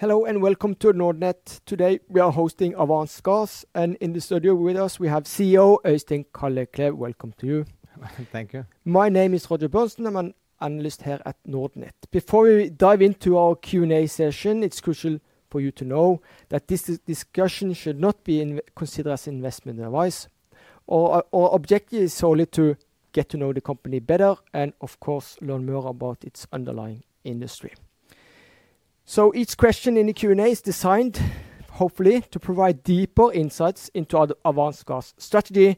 Hello and welcome to Nordnet. Today we are hosting Avance Gas, and in the studio with us we have CEO Øystein Kalleklev. Welcome to you. Thank you. My name is Roger Berntsen. I'm an analyst here at Nordnet. Before we dive into our Q&A session, it's crucial for you to know that this discussion should not be considered as investment advice. Our objective is solely to get to know the company better and, of course, learn more about its underlying industry. So each question in the Q&A is designed, hopefully, to provide deeper insights into our Avance Gas strategy,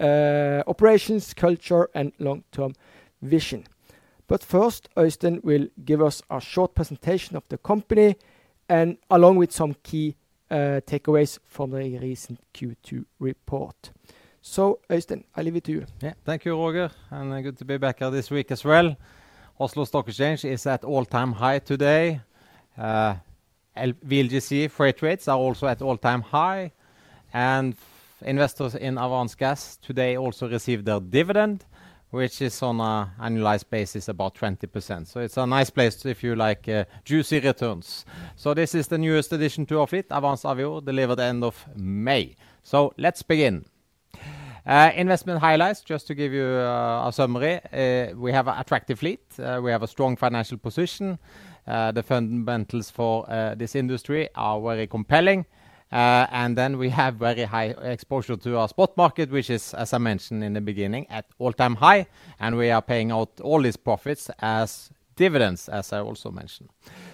uh, operations, culture, and long-term vision. But First, Øystein will give us a short presentation of the company and along with some key uh, takeaways from the recent Q2 report. So, Øystein, I leave it to you. Yeah. Thank you, Roger, and uh, good to be back here this week as well. Oslo Stock Exchange is at all-time high today. Uh, VLGC freight rates are also at all-time high, and investors in Avance Gas today also received their dividend, which is on an annualized basis about 20%. So It's a nice place if you like uh, juicy returns. So this is the newest addition to our fleet, Avance Avior, delivered end of May. So let's begin. Uh, investment highlights, just to give you a summary. We have an attractive fleet. We have a strong financial position. Uh, the fundamentals for uh, this industry are very compelling. Uh, and then we have very high exposure to our spot market, which is, as I mentioned in the beginning, at all-time high, and we are paying out all these profits as dividends, as I also mentioned.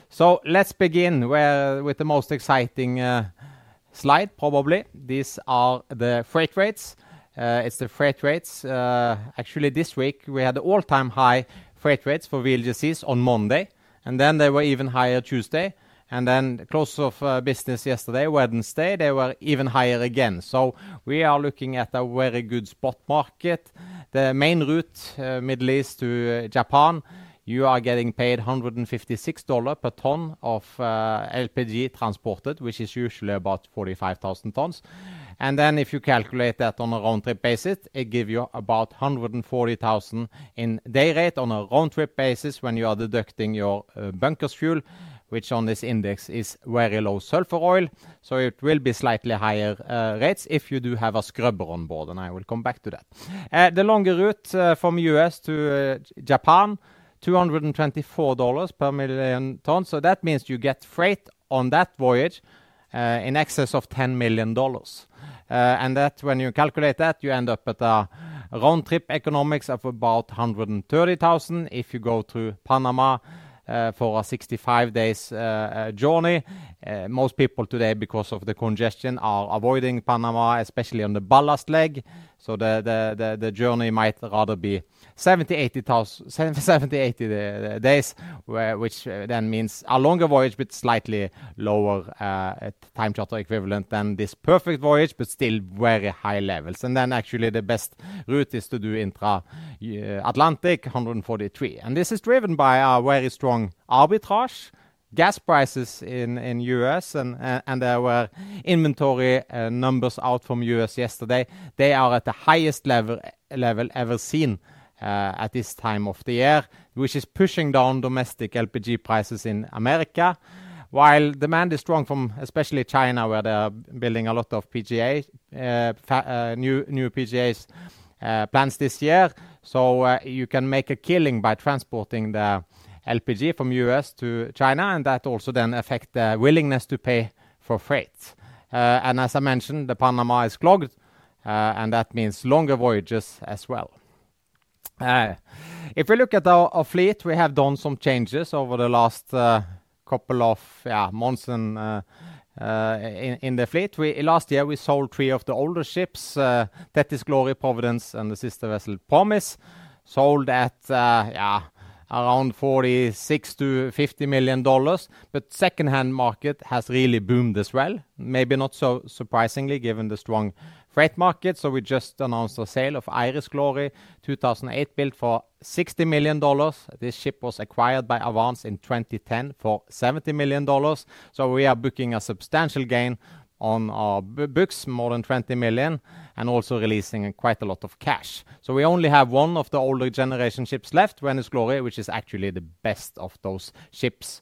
So let's begin with the most exciting slide, probably. These are the freight rates. It's the freight rates. Actually, this week we had all-time high freight rates for VLGCs on Monday, and then they were even higher Tuesday. And then close of uh, business yesterday, Wednesday, they were even higher again. So we are looking at a very good spot market. The main route, uh, Middle East to uh, Japan, you are getting paid $156 per ton of LPG transported, which is usually about 45,000 tons. Then if you calculate that on a round-trip basis, it give you about 140,000 in day rate on a round-trip basis when you are deducting your uh, bunkers fuel, which on this index is very low sulfur oil. So it will be slightly higher uh, rates if you do have a scrubber on board, and I will come back to that. Uh, the longer route from U.S. to Japan, $224 per million tons. That means you get freight on that voyage Uh, in excess of $10 million. Uh, and that when you calculate that, you end up at a round-trip economics of about 130,000 if you go through Panama uh, for a 65 days journey. Most people today, because of the congestion, are avoiding Panama, especially on the ballast leg. So the journey might rather be 70, 80 days, which uh, then means a longer voyage but slightly lower uh, time charter equivalent than this perfect voyage, but still very high levels. And then actually the best route is to do intra-Atlantic, uh, $143. This is driven by a very strong arbitrage. Gas prices in in U.S. and there were inventory uh, numbers out from U.S. yesterday. They are at the highest level ever seen uh, at this time of the year, which is pushing down domestic LPG prices in America. While demand is strong from especially China, where they are building a lot of PGA uh, new PGAs plants this year. So, you can make a killing by transporting the LPG from U.S. to China, and that also then affect the willingness to pay for freight. Uh, and as I mentioned, the Panama is clogged, uh, and that means longer voyages as well. Uh, if we look at our fleet, we have done some changes over the last couple of months in the fleet. Last year, we sold three of the older ships, Thetis Glory, Providence, and the sister vessel Promise. Sold at around $46 million-$50 million. But secondhand market has really boomed as well. Maybe not so surprisingly, given the strong freight market. So we just announced a sale of Iris Glory, 2008 built for $60 million. This ship was acquired by Avance in 2010 for $70 million. So we are booking a substantial gain on our books, more than $20 million, and also releasing quite a lot of cash. So we only have one of the older generation ships left, Venus Glory, which is actually the best of those ships.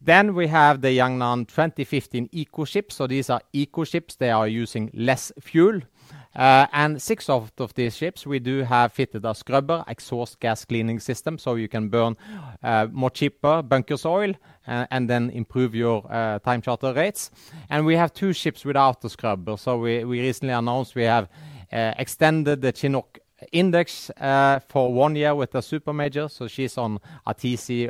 Then we have the Jiangnan 2015 eco ships. So these are eco ships. They are using less fuel. Uh, and six of these ships, we do have fitted a scrubber exhaust gas cleaning system, so you can burn uh, more cheaper bunkers oil uh, and then improve your time charter rates. And we have two ships without the scrubber. So we recently announced we have extended the Chinook Index for one year with a super major. So she's on a TC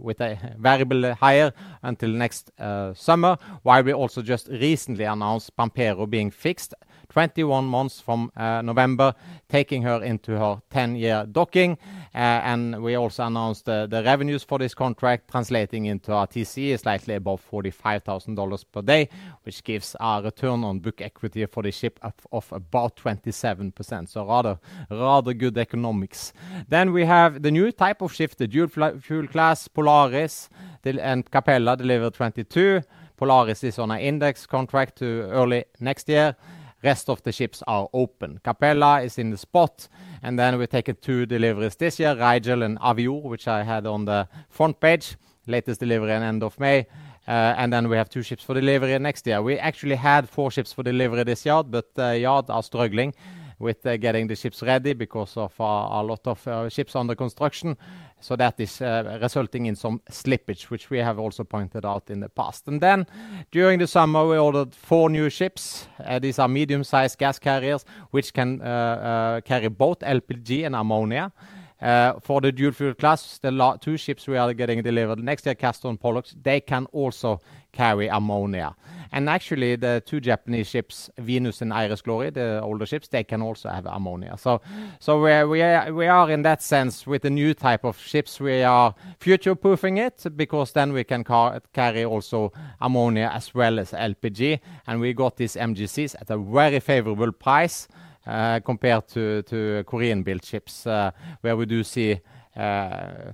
with a variable hire until next summer, while we also just recently announced Pampero being fixed 21 months from uh, November, taking her into her 10-year docking. Uh, and we also announced the revenues for this contract, translating into our TC slightly above $45,000 per day, which gives a return on book equity for the ship of about 27%. So rather rather good economics. Then we have the new type of ship, the dual fuel class, Polaris and Capella, delivered 2022. Polaris is on an index contract to early next year. Rest of the ships are open. Capella is in the spot, and then we've taken two deliveries this year, Rigel and Avior, which I had on the front page. Latest delivery at end of May. Uh, and then we have two ships for delivery next year. We actually had four ships for delivery this year, but the yard are struggling with uh, getting the ships ready because of uh, a lot of uh, ships under construction. So that is resulting in some slippage, which we have also pointed out in the past. And then during the summer, we ordered four new ships. These are medium-sized gas carriers, which can carry both LPG and ammonia. For the dual fuel class, the two ships we are getting delivered next year, Castor and Pollux, they can also carry ammonia. And actually, the two Japanese ships, Venus and Iris Glory, the older ships, they can also have ammonia. So so we are in that sense, with the new type of ships, we are future-proofing it, because then we can carry also ammonia as well as LPG. And we got these MGCs at a very favorable price, uh, compared to Korean-built ships, uh, where we do see uh,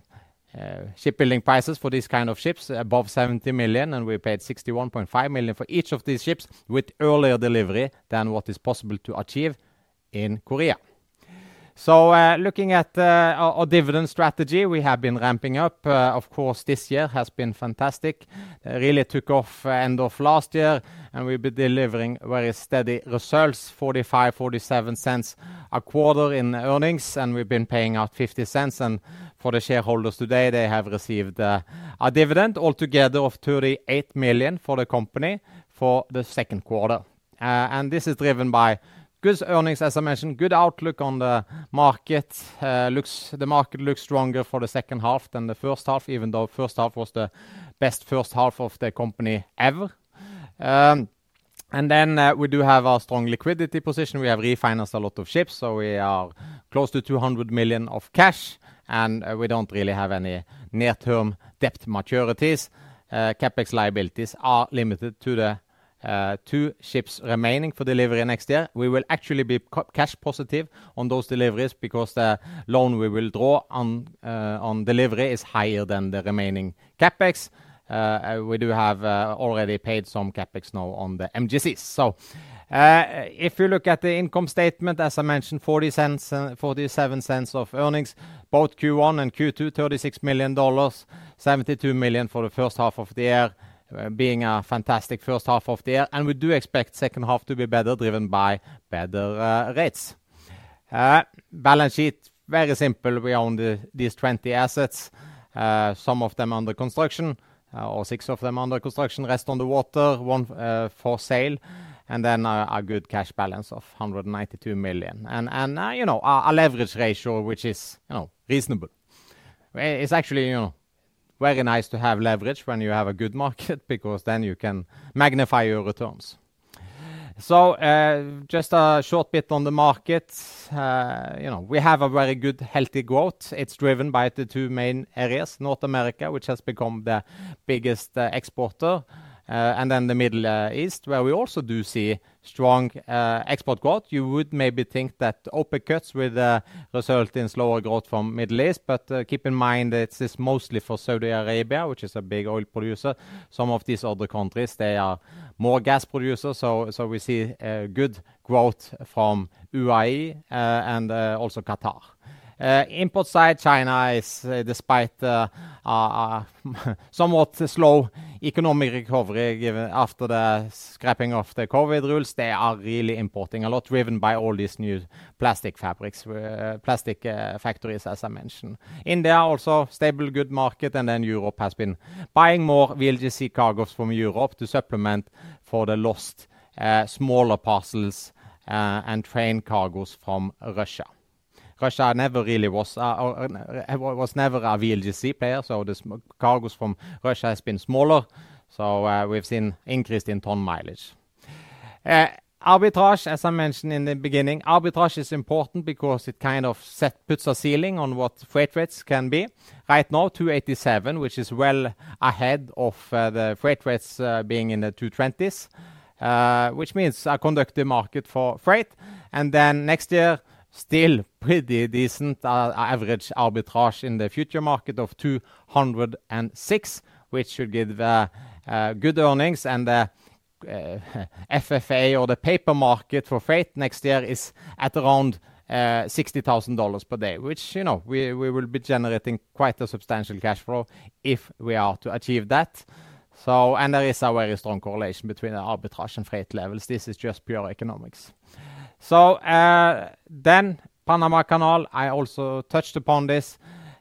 Uh, shipbuilding prices for these kind of ships above 70 million, and we paid 61.5 million for each of these ships, with earlier delivery than what is possible to achieve in Korea. So, uh, looking at uh, our dividend strategy, we have been ramping up. Uh, of course, this year has been fantastic. Really took off end of last year, and we've been delivering very steady results, $0.45-$0.47 a quarter in earnings, and we've been paying out $0.50. And for the shareholders today, they have received a dividend altogether of 38 million for the company for the second quarter. And this is driven by good earnings, as I mentioned, good outlook on the market. Uh, looks the market looks stronger for the second half than the first half, even though first half was the best first half of the company ever. Um, and then, uh, we do have a strong liquidity position. We have refinanced a lot of ships, so we are close to 200 million of cash, and uh, we don't really have any near-term debt maturities. CapEx liabilities are limited to the Uh, two ships remaining for delivery next year. We will actually be cash positive on those deliveries because the loan we will draw on uh, delivery is higher than the remaining CapEx. Uh, we do have already paid some CapEx now on the MGCs. So, if you look at the income statement, as I mentioned, $0.40, $0.47 of earnings, both Q1 and Q2, $36 million, 72 million for the first half of the year, Uh, being a fantastic first half of the year. And we do expect second half to be better, driven by better uh, rates. Uh, balance sheet, very simple. We own these 20 assets, some of them under construction, or six of them under construction, rest on the water, one for sale, and then a good cash balance of $192 million. And, you know, a leverage ratio, which is, you know, reasonable. It's actually, you know, very nice to have leverage when you have a good market, because then you can magnify your returns. So, uh, just a short bit on the market. Uh, you know, we have a very good, healthy growth. It's driven by the two main areas, North America, which has become the biggest uh, exporter, Uh, and then the Middle uh, East, where we also do see strong uh, export growth. You would maybe think that OPEC cuts would result in slower growth from Middle East, but keep in mind that this is mostly for Saudi Arabia, which is a big oil producer. Some of these other countries, they are more gas producers, so we see good growth from UAE and also Qatar. Uh, import side, China is, uh, despite uh, somewhat slow economic recovery given after the scrapping of the COVID rules, they are really importing a lot, driven by all these new plastic fabrics, plastic factories, as I mentioned. India, also stable, good market, and then Europe has been buying more VLGC cargoes from Europe to supplement for the lost smaller parcels and train cargoes from Russia. Russia never really was was never a VLGC player, so the cargoes from Russia has been smaller, so uh, we've seen increase in ton mileage. Uh, arbitrage, as I mentioned in the beginning, arbitrage is important because it kind of puts a ceiling on what freight rates can be. Right now, 287, which is well ahead of uh, the freight rates being in the $220s, which means a conducive market for freight. And then next year, still pretty decent uh, average arbitrage in the future market of 206, which should give uh, uh, good earnings. And the FFA or the paper market for freight next year is at around $60,000 per day, which, you know, we will be generating quite a substantial cash flow if we are to achieve that. So, and there is a very strong correlation between the arbitrage and freight levels. This is just pure economics. So, uh, then Panama Canal, I also touched upon this.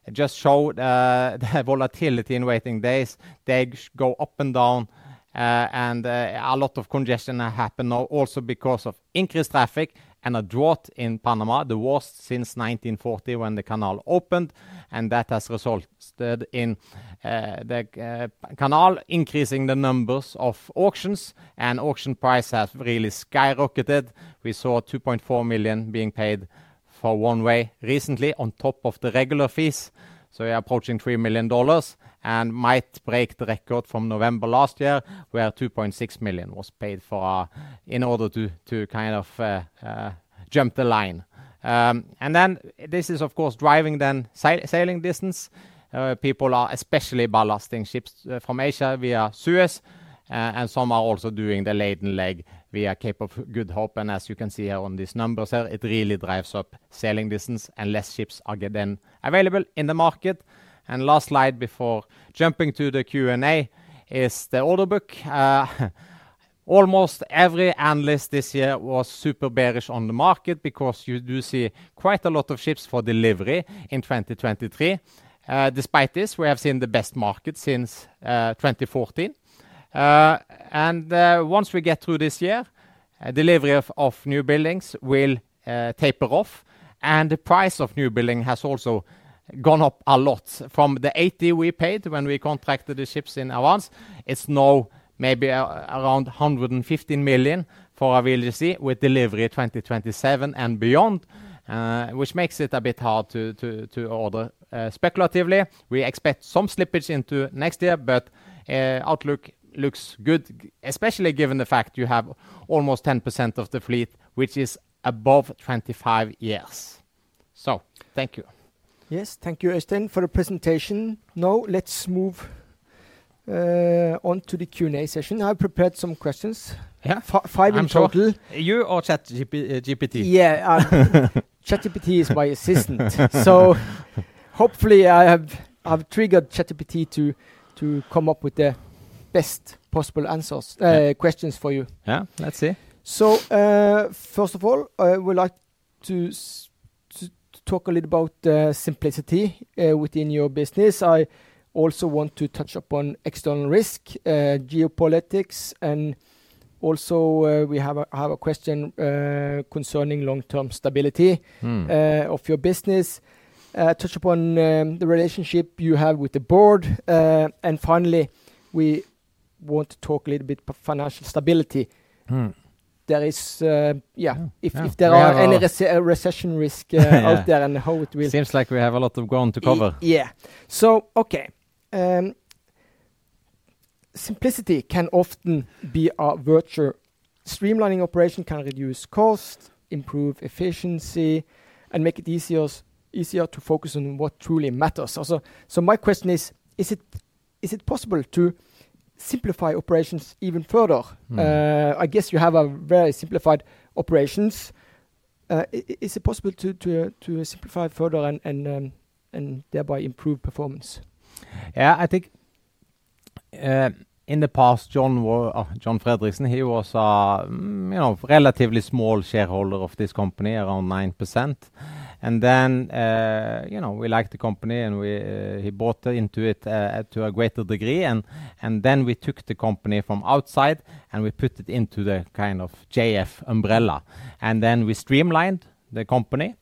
It just showed uh, the volatility in waiting days. They go up and down, uh, and a lot of congestion happen now also because of increased traffic and a drought in Panama, the worst since 1940 when the canal opened, and that has resulted in uh, the uh, canal increasing the numbers of auctions, and auction price has really skyrocketed. We saw 2.4 million being paid for one way recently on top of the regular fees, so we are approaching $3 million and might break the record from November last year, where 2.6 million was paid for uh, in order to kind of uh, uh, jump the line. Um, and then this is, of course, driving then sailing distance. People are especially ballasting ships from Asia via Suez, and some are also doing the laden leg via Cape of Good Hope. And as you can see here on these numbers here, it really drives up sailing distance and less ships are then available in the market. And last slide before jumping to the Q&A is the order book. Uh, almost every analyst this year was super bearish on the market because you do see quite a lot of ships for delivery in 2023. Uh, despite this, we have seen the best market since uh, 2014. And once we get through this year, delivery of new buildings will taper off, and the price of new building has also gone up a lot. From the 80 we paid when we contracted the ships in advance, it's now maybe uh, around 115 million for a VLGC with delivery 2027 and beyond, uh, which makes it a bit hard to order uh, speculatively. We expect some slippage into next year, but outlook looks good, especially given the fact you have almost 10% of the fleet, which is above 25 years. So thank you. Yes, thank you, Øystein, for the presentation. Now, let's move uh, on to the Q&A session. I've prepared some questions. Yeah. Five in total. You or ChatGPT? Uh, yeah, uh, ChatGPT is my assistant. So hopefully, I have triggered ChatGPT to to come up with the best possible answers, questions for you. Yeah, let's see. So, first of all, I would like to talk a little about uh, simplicity uh, within your business. I also want to touch upon external risk, uh, geopolitics, and also, we have a question concerning long-term stability hmm. of your business. Touch upon um, the relationship you have with the board. And finally, we want to talk a little bit about financial stability. Hmm. There is, uh, yeah, if there are any uh, recession risk uh, out there and how it will- Seems like we have a lot of ground to cover. Yeah. So, okay. Um, simplicity can often be a virtue. Streamlining operation can reduce cost, improve efficiency, and make it easier easier to focus on what truly matters. Also, so my question is: Is it is it possible to simplify operations even further? Hmm. Uh, I guess you have a very simplified operations. Uh, is it possible to to, uh, to simplify further and and um, and thereby improve performance? Yeah, I think in the past, John John Fredriksen, he was a mm, relatively small shareholder of this company, around 9%. And then uh, you know, we liked the company, and we, uh, he bought into it uh, to a greater degree. And and then we took the company from outside, and we put it into the kind of JF umbrella. And then we streamlined the company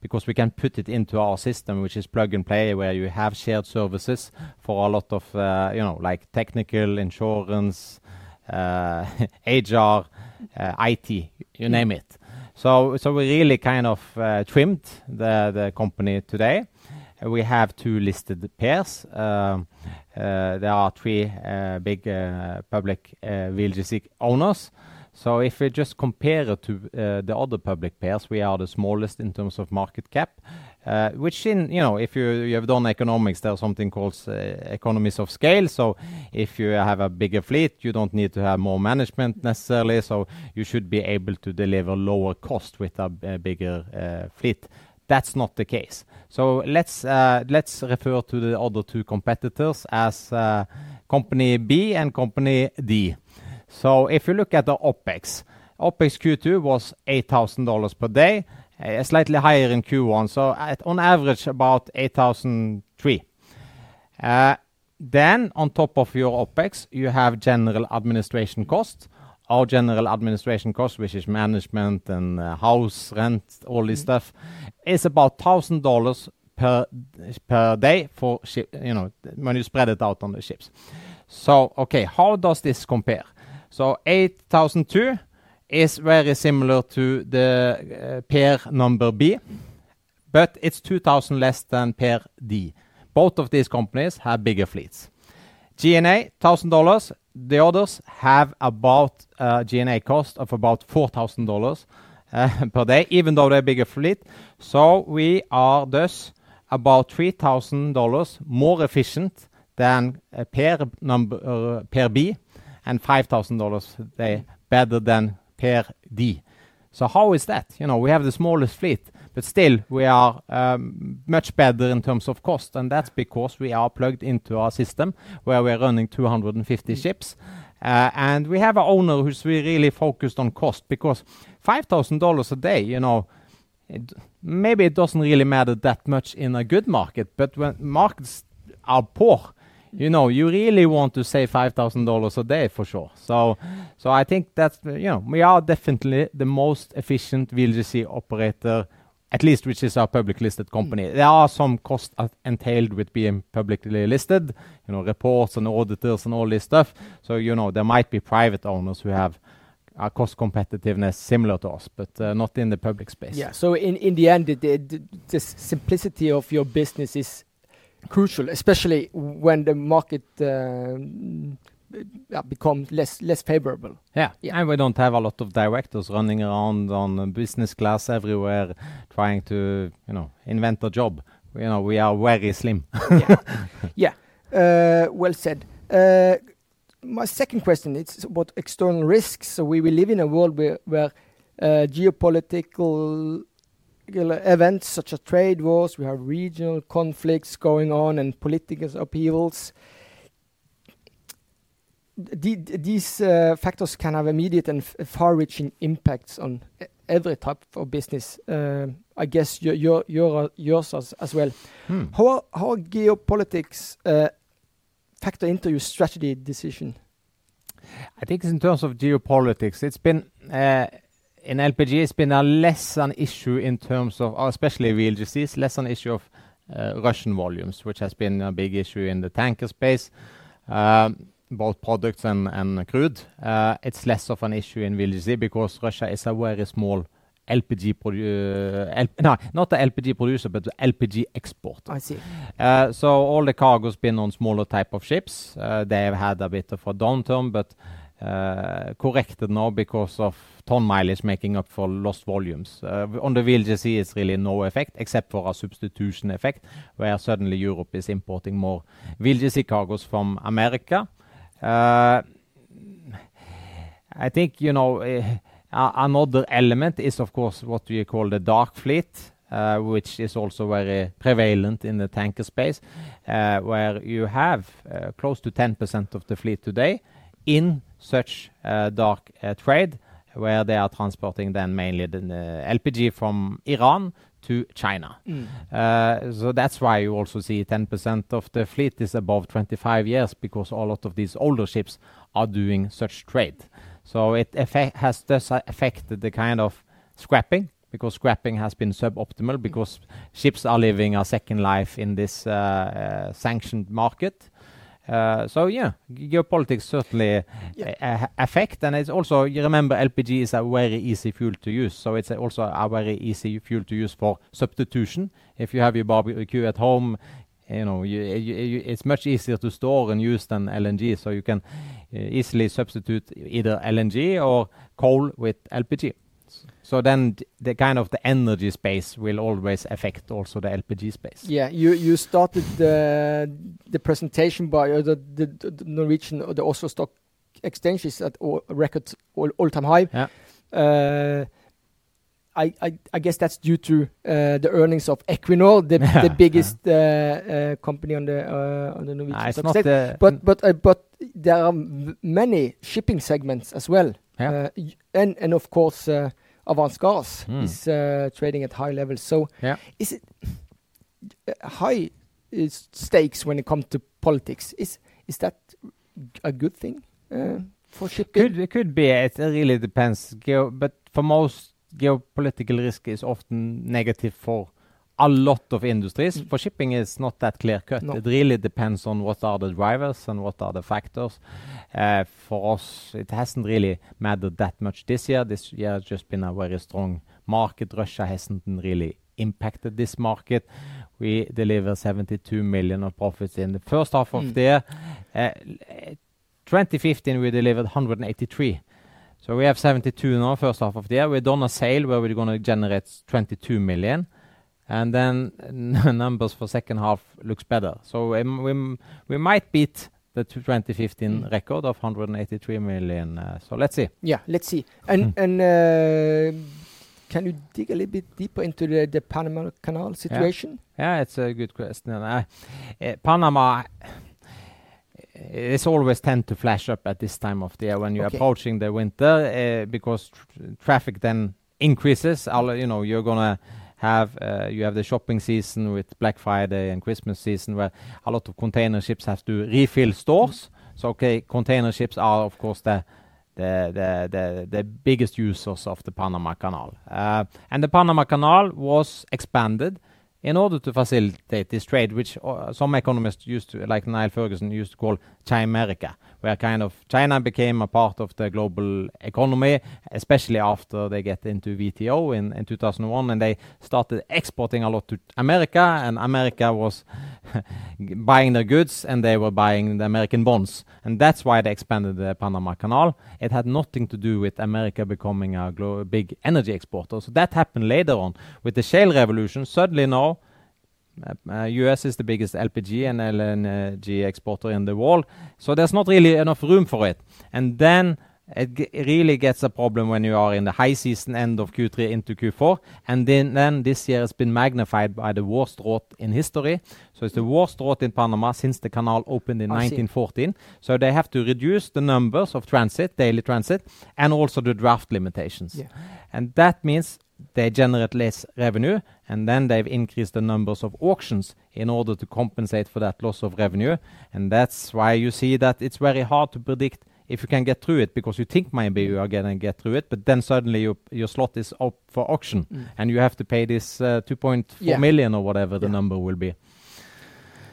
because we can put it into our system, which is plug and play, where you have shared services for a lot of you know, like technical, insurance, HR, IT, you mm. name it. So we really kind of uh, trimmed the company today. We have two listed peers. Um, uh, there are three uh, big public VLGC owners. So if we just compare it to uh, the other public peers, we are the smallest in terms of market cap, uh, which in, you know, if you have done economics, there's something called uh, economies of scale. So if you have a bigger fleet, you don't need to have more management necessarily. So you should be able to deliver lower cost with a bigger fleet. That's not the case. So let's uh let's refer to the other two competitors as Company B and Company D. So if you look at the OpEx, OpEx Q2 was $8,000 per day, eh, slightly higher in Q1. So on average, about $8,300. Eh, then on top of your OpEx, you have general administration costs. Our general administration costs, which is management and eh, house rent, all this mm-hmm. stuff, is about $1,000 per day for you know when you spread it out on the ships. So okay, how does this compare? So $8,200 is very similar to the eh, pair number B, but it's 2,000 less than pair D. Both of these companies have bigger fleets. G&A, $1,000. The others have about eh, G&A cost of about $4,000 eh, per day, even though they're bigger fleet. So we are thus about $3,000 more efficient than pair number or per B and $5,000 a day better than per-D. So how is that? You know, we have the smallest fleet, but still we are um, much better in terms of cost. And that's because we are plugged into our system where we are running 250 mm. ships. Uh, and we have an owner who's really focused on cost because $5,000 a day, you know, it maybe it doesn't really matter that much in a good market, but when markets are poor, you know you really want to save $5,000 a day for sure. So so I think that we are definitely the most efficient VLGC operator, at least which is our publicly listed company. Mm. There are some costs entailed with being publicly listed, you know, reports and auditors and all this stuff. So you know, there might be private owners who have a cost competitiveness similar to us, but uh, not in the public space. Yeah, so in in the end, the the simplicity of your business is crucial, especially when the market uh, becomes less less favorable. Yeah, and we don't have a lot of directors running around on business class everywhere trying to you know invent a job. You know, we are very slim. Yeah, uh, well said. Uh, my second question, is about external risks. So we live in a world where geopolitical events such as trade wars, we have regional conflicts going on and political upheavals. These uh, factors can have immediate and far-reaching impacts on every type of business, uh, I guess your uh, yours as well. Hmm. How geopolitics factor into your strategy decision? I think in terms of geopolitics, it's been in LPG, it's been a less an issue in terms of, uh, especially VLGCs, less an issue of uh, Russian volumes, which has been a big issue in the tanker space, um, both products and crude. Uh, it's less of an issue in VLGC because Russia is a very small LPG producer, not the LPG producer, but the LPG exporter. I see. So all the cargo has been on smaller type of ships. They have had a bit of a downturn, but Eh, corrected now because of ton mileage making up for lost volumes. Eh, on the VLGC, it's really no effect except for a substitution effect where suddenly Europe is importing more VLGC cargoes from America. Eh, I think a Uh, another element is, of course, what we call the dark fleet, which is also very prevalent in the tanker space, where you have close to 10% of the fleet today in such uh, dark uh, trade, where they are transporting then mainly the LPG from Iran to China. Uh, so that's why you also see 10% of the fleet is above 25 years because a lot of these older ships are doing such trade. So it has thus affected the kind of scrapping because scrapping has been suboptimal because ships are living a second life in this uh, uh, sanctioned market. Uh, so yeah, geopolitics certainly Yeah. affect, and it's also you remember LPG is a very easy fuel to use, so it's also a very easy fuel to use for substitution. If you have your barbecue at home, you know you, you, you, it's much easier to store and use than LNG, so you can uh, easily substitute either LNG or coal with LPG. So then the kind of the energy space will always affect also the LPG space. Yeah, you you started the the presentation by uh, the, the the Norwegian or the Oslo Stock Exchange is at all, record all, all time high. Yeah. Uh, I, I I guess that's due to uh, the earnings of Equinor, the Yeah, the biggest uh, uh, company on the uh, on the Norwegian Ah, Stock Exchange. But but uh, but there are many shipping segments as well. Yeah. Uh, and and of course uh, Avance Gas Hmm. is uh, trading at high levels. So Yeah. is it uh, high uh, stakes when it comes to politics? Is is that a good thing uh, for shipping? Could it could be. It really depends. Geo, but for most, geopolitical risk is often negative for a lot of industries. Mm. For shipping, is not that clear cut. No. It really depends on what are the drivers and what are the factors. Uh, for us, it hasn't really mattered that much this year. This year has just been a very strong market. Russia hasn't really impacted this market. We deliver 72 million of profits in the first half of Mm. the year. Uh, 2015 we delivered 183. So we have 72 now, first half of the year. We've done a sale where we're going to generate 22 million. And then numbers for second half looks better. So we, might beat the 2015 Mm. record of 183 million. Uh, so let's see. Yeah, let's see. And Hmm. and uh, can you dig a little bit deeper into the, the Panama Canal situation? Yeah, it's a good question. Uh, Panama it's always tend to flash up at this time of the year when you're approaching the winter uh, because tr- traffic then increases. You know, you're gonna have uh, you have the shopping season with Black Friday and Christmas season where a lot of container ships have to refill stores. So okay, container ships are of course the the, the, the, the biggest users of the Panama Canal. Uh, and the Panama Canal was expanded in order to facilitate this trade, which uh, some economists used to, like Niall Ferguson, used to call Chimerica, where kind of China became a part of the global economy, especially after they get into WTO in, in 2001, and they started exporting a lot to America, and America was buying their goods, and they were buying the American bonds, and that's why they expanded the Panama Canal. It had nothing to do with America becoming a big energy exporter. So that happened later on with the shale revolution. Suddenly now, uh, uh, US is the biggest LPG and LNG exporter in the world, so there's not really enough room for it. And then it, g- really gets a problem when you are in the high season, end of Q3 into Q4, and then, then this year has been magnified by the worst drought in history. So it's the worst drought in Panama since the canal opened in I see. 1914. So they have to reduce the numbers of transit, daily transit, and also the draft limitations. Yeah. And that means they generate less revenue, and then they've increased the numbers of auctions in order to compensate for that loss of revenue. And that's why you see that it's very hard to predict if you can get through it, because you think maybe you are going to get through it, but then suddenly your, your slot is up for auction, Mm. and you have to pay this uh, 2.4 Yeah. million or whatever the Yeah. number will be.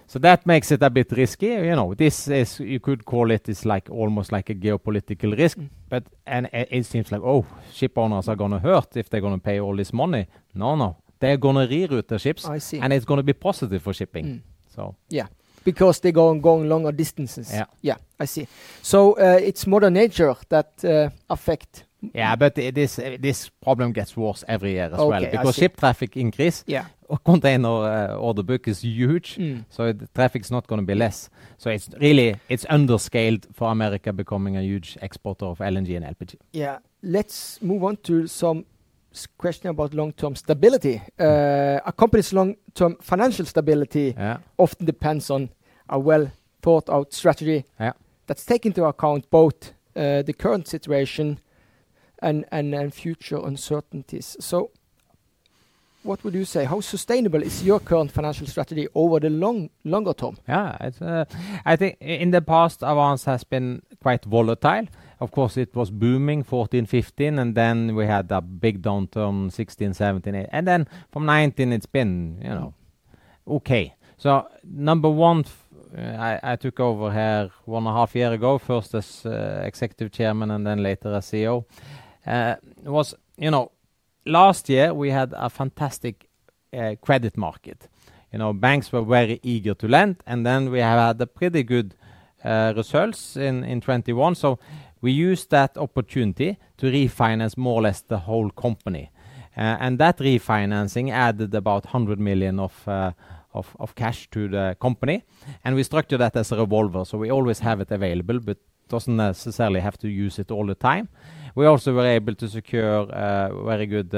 So that makes it a bit risky. You know, this is you could call it is like almost like a geopolitical risk. Mm. But and it, it seems like oh, ship owners are gonna hurt if they're gonna pay all this money. No, no, they're gonna reroute the ships, I see. and it's gonna be positive for shipping. Mm. So because they go going longer distances. Yeah. yeah, I see. So uh, it's Mother Nature that uh, affect. yeah, but this uh, this problem gets worse every year as well Okay, I because ship traffic increase. Yeah, container uh, order book is huge, Mm. so the traffic's not going to be less. So it's really it's underscaled for America becoming a huge exporter of LNG and LPG. Yeah. Let's move on to some question about long-term stability. Uh, a company's long-term financial stability Yeah. often depends on a well thought out strategy Yeah. that's taken into account both uh, the current situation and, and, and future uncertainties. So, what would you say? How sustainable is your current financial strategy over the long longer term? Yeah, it's, uh, I think in the past, Avance has been quite volatile. Of course, it was booming 14, 15, and then we had a big downturn 16, 17, 18, and then from 19, it's been, you know, okay. So number one, uh, I, I took over here one and a half year ago, first as uh, executive chairman and then later as CEO. Uh, was, you know, last year we had a fantastic uh, credit market. You know, banks were very eager to lend, and then we have had a pretty good uh, results in in 21. So we used that opportunity to refinance more or less the whole company, uh, and that refinancing added about 100 million of. Uh, of, cash to the company, and we structure that as a revolver, so we always have it available, but doesn't necessarily have to use it all the time. We also were able to secure uh, very good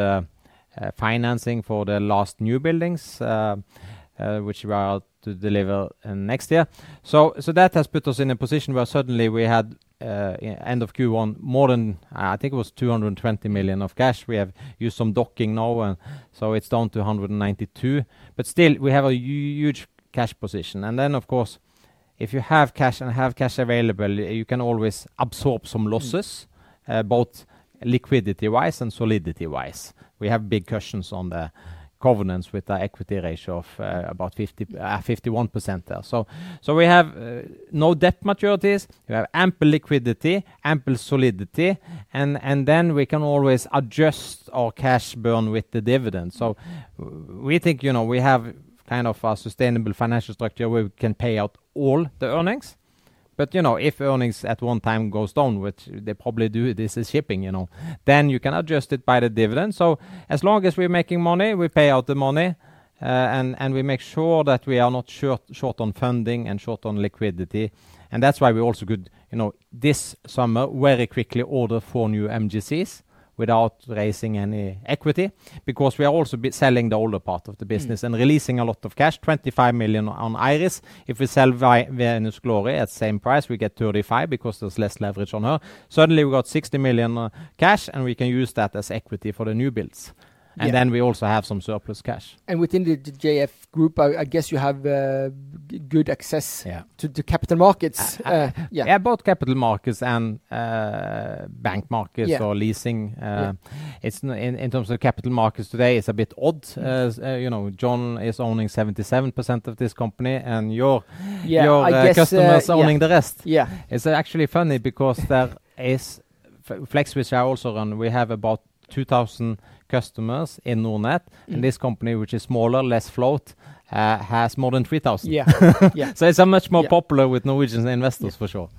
financing for the last new buildings, which we are to deliver next year. So, so that has put us in a position where suddenly we had end of Q1 more than uh, I think it was 220 million of cash. We have used some docking now, and so it's down to 192. But still, we have a huge cash position. And then, of course, if you have cash and have cash available, you can always absorb some losses, uh, both liquidity-wise and solidity-wise. We have big cushions on the covenants with the equity ratio of uh, about 50, uh, 51% there. So, so we have uh, no debt maturities. We have ample liquidity, ample solidity, and and then we can always adjust our cash burn with the dividend. So, we think you know we have kind of a sustainable financial structure where we can pay out all the earnings. But you know, if earnings at one time goes down, which they probably do, this is shipping, you know, then you can adjust it by the dividend. So as long as we're making money, we pay out the money, uh, and and we make sure that we are not short short on funding and short on liquidity, and that's why we also could, you know, this summer very quickly order four new MGCs without raising any equity, because we are also selling the older part of the business and releasing a lot of cash, 25 million on Iris. If we sell Venus Glory at same price, we get 35 because there's less leverage on her. Suddenly we got 60 million uh, cash, and we can use that as equity for the new builds. And Yeah. then we also have some surplus cash. And within the, the JF group, I, I guess you have uh, g- good access Yeah. to the capital markets. Uh, Uh, yeah. Yeah, both capital markets and uh, bank markets Yeah. or leasing. Uh. It's n- in, in terms of capital markets today, it's a bit odd. Mm. Uh, uh, you know, John is owning 77% of this company, and your your uh, guess, uh, customers owning the rest. Yeah. It's actually funny because there is F- Flex, which I also run. We have about 2,000 customers in Nordnet, Mm. and this company, which is smaller, less float, uh, has more than 3,000. Yeah. yeah. So it's a much more popular with Norwegian investors for sure.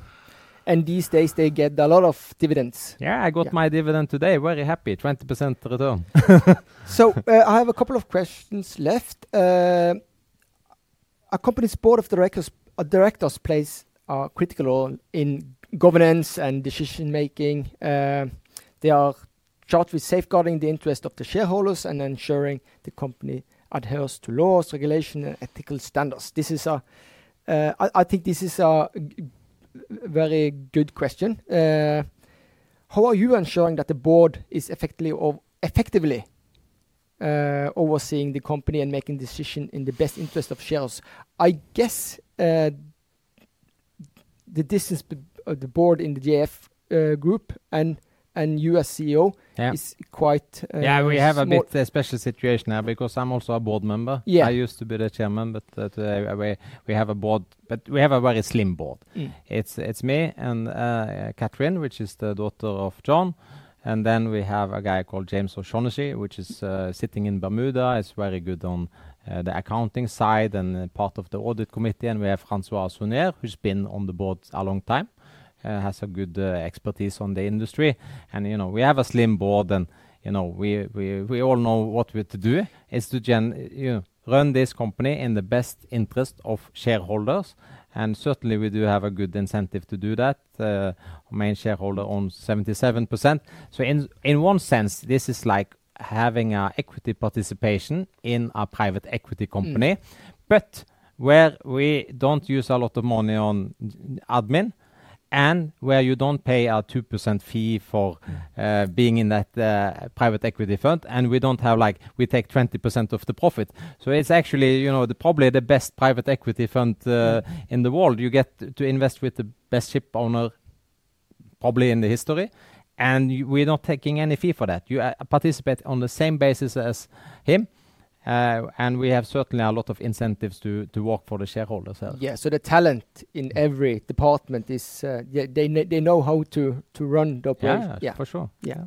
And these days they get a lot of dividends. Yeah, I got my dividend today. Very happy. 20% return. So uh, I have a couple of questions left. Uh, a company's board of directors, uh, directors plays a critical role in governance and decision making. Uh, they are charged with safeguarding the interest of the shareholders and ensuring the company adheres to laws, regulation, and ethical standards. This is a, uh, I, think this is a very good question. Uh, how are you ensuring that the board is effectively or effectively uh, overseeing the company and making decision in the best interest of shares. I guess the distance the board in the uh, group and and you as CEO Yeah. is quite uh, yeah, we have a bit uh, special situation now because I'm also a board member. Yeah. I used to be the chairman, but uh, today we, we have a board, but we have a very slim board. Mm. It's it's me and uh, Catherine, which is the daughter of John, and then we have a guy called James O'Shaughnessy, which is uh, sitting in Bermuda. Is very good on uh, the accounting side and uh, part of the audit committee. And we have Francois Sunier, who's been on the board a long time, has a good uh, expertise on the industry. And you know we have a slim board, and you know, we, we, we all know what we to do is to gen, you know, run this company in the best interest of shareholders. And certainly we do have a good incentive to do that. Uh, main shareholder owns 77%. So in, in one sense, this is like having a equity participation in a private equity company, but where we don't use a lot of money on admin, and where you don't pay a 2% fee for uh, being in that uh, private equity fund, and we don't have like we take 20% of the profit. So it's actually you know the, probably the best private equity fund uh, in the world. You get to invest with the best ship owner probably in the history, and you, we're not taking any fee for that. You participate on the same basis as him. Uh, and we have certainly a lot of incentives to, to work for the shareholders here. Yeah, so the talent in every department is uh, they kn- they know how to to run the operation. Yeah, for sure. Yeah.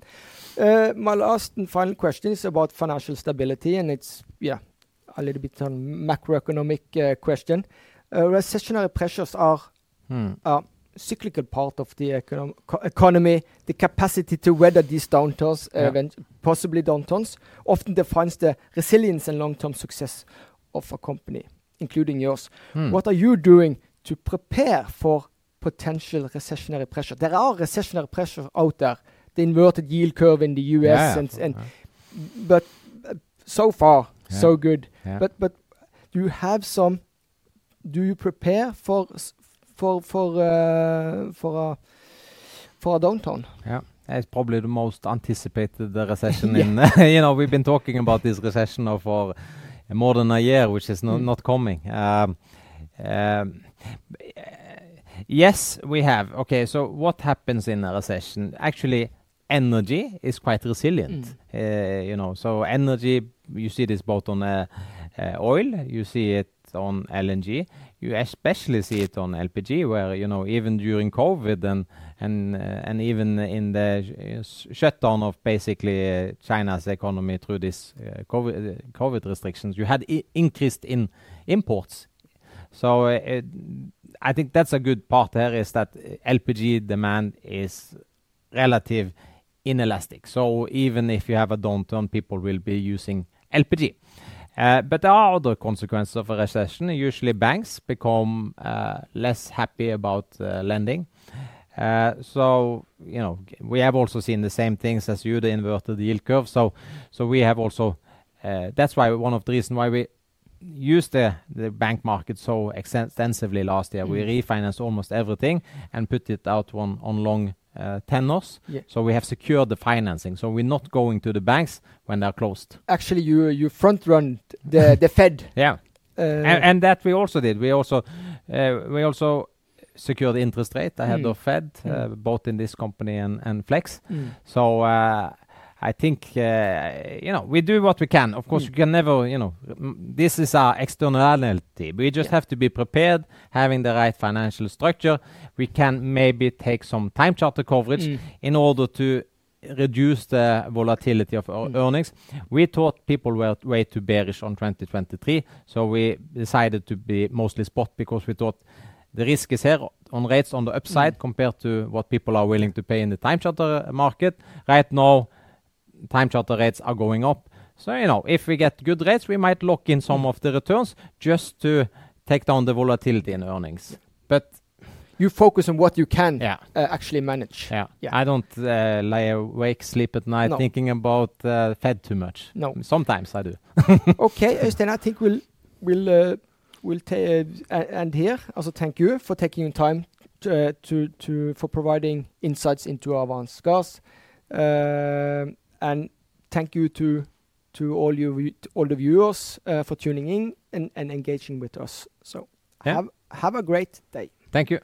Uh, my last and final question is about financial stability, and it's yeah a little bit on macroeconomic uh, question. Recessionary pressures are Hmm. Cyclical part of the econom- co- economy. The capacity to weather these downturns, uh, Yeah. event- possibly downturns, often defines the resilience and long-term success of a company, including yours. Hmm. What are you doing to prepare for potential recessionary pressure? There are recessionary pressure out there. The inverted yield curve in the US, Yeah, and, and but uh, so far Yeah. so good. But but do you have some? Do you prepare for for for uh, for for a downturn? Yeah, it's probably the most anticipated uh, recession Yeah. in. you know, we've been talking about this recession now for more than a year, which is no, Mm. not coming. Um, um, yes, we have. Okay, so what happens in a recession? Actually, energy is quite resilient. Uh, you know, so energy, you see this both on uh, uh, oil, you see it on LNG, you especially see it on LPG, where you know even during COVID and and uh, even in the uh, shutdown of basically uh, China's economy through this COVID, restrictions, you had increased in imports. So I think that's a good part there, is that LPG demand is relative inelastic. So even if you have a downturn, people will be using LPG. Uh, but there are other consequences of a recession. Usually, banks become uh, less happy about uh, lending. So you know we have also seen the same things as you, the inverted yield curve. So so we have also that's why one of the reasons why we used the the bank market so extensively last year. We Mm. refinanced almost everything and put it out on on long tenors. Yeah. So we have secured the financing. So we're not going to the banks when they're closed. Actually, you you front run the the Fed. Yeah, Uh, and, and that we also did. We also uh, we also secured interest rate ahead Mm. of Fed, uh, Mm. both in this company and and Flex. mm. So uh, I think uh, you know we do what we can. Of course, Mm. you can never you know m- this is our externality. We just Yeah. have to be prepared, having the right financial structure. We can maybe take some time charter coverage Mm. in order to reduce the volatility of our Mm. earnings. We thought people were way too bearish on 2023, so we decided to be mostly spot because we thought the risk is here on rates on the upside Mm. compared to what people are willing to pay in the time charter market. Right now, time charter rates are going up. So, you know, if we get good rates, we might lock in some Mm. of the returns just to take down the volatility in earnings. But You focus on what you can yeah, uh, actually manage. yeah, Yeah. I don't uh, lie awake, sleep at night No. thinking about uh, Fed too much. No. Sometimes I do. okay, Øystein, I think we'll we'll uh, we'll ta- uh, end here. Also, thank you for taking your time to, uh, to to for providing insights into Avance Gas, uh, and thank you to to all you all the viewers uh, for tuning in and, and engaging with us. So Yeah. have have a great day. Thank you.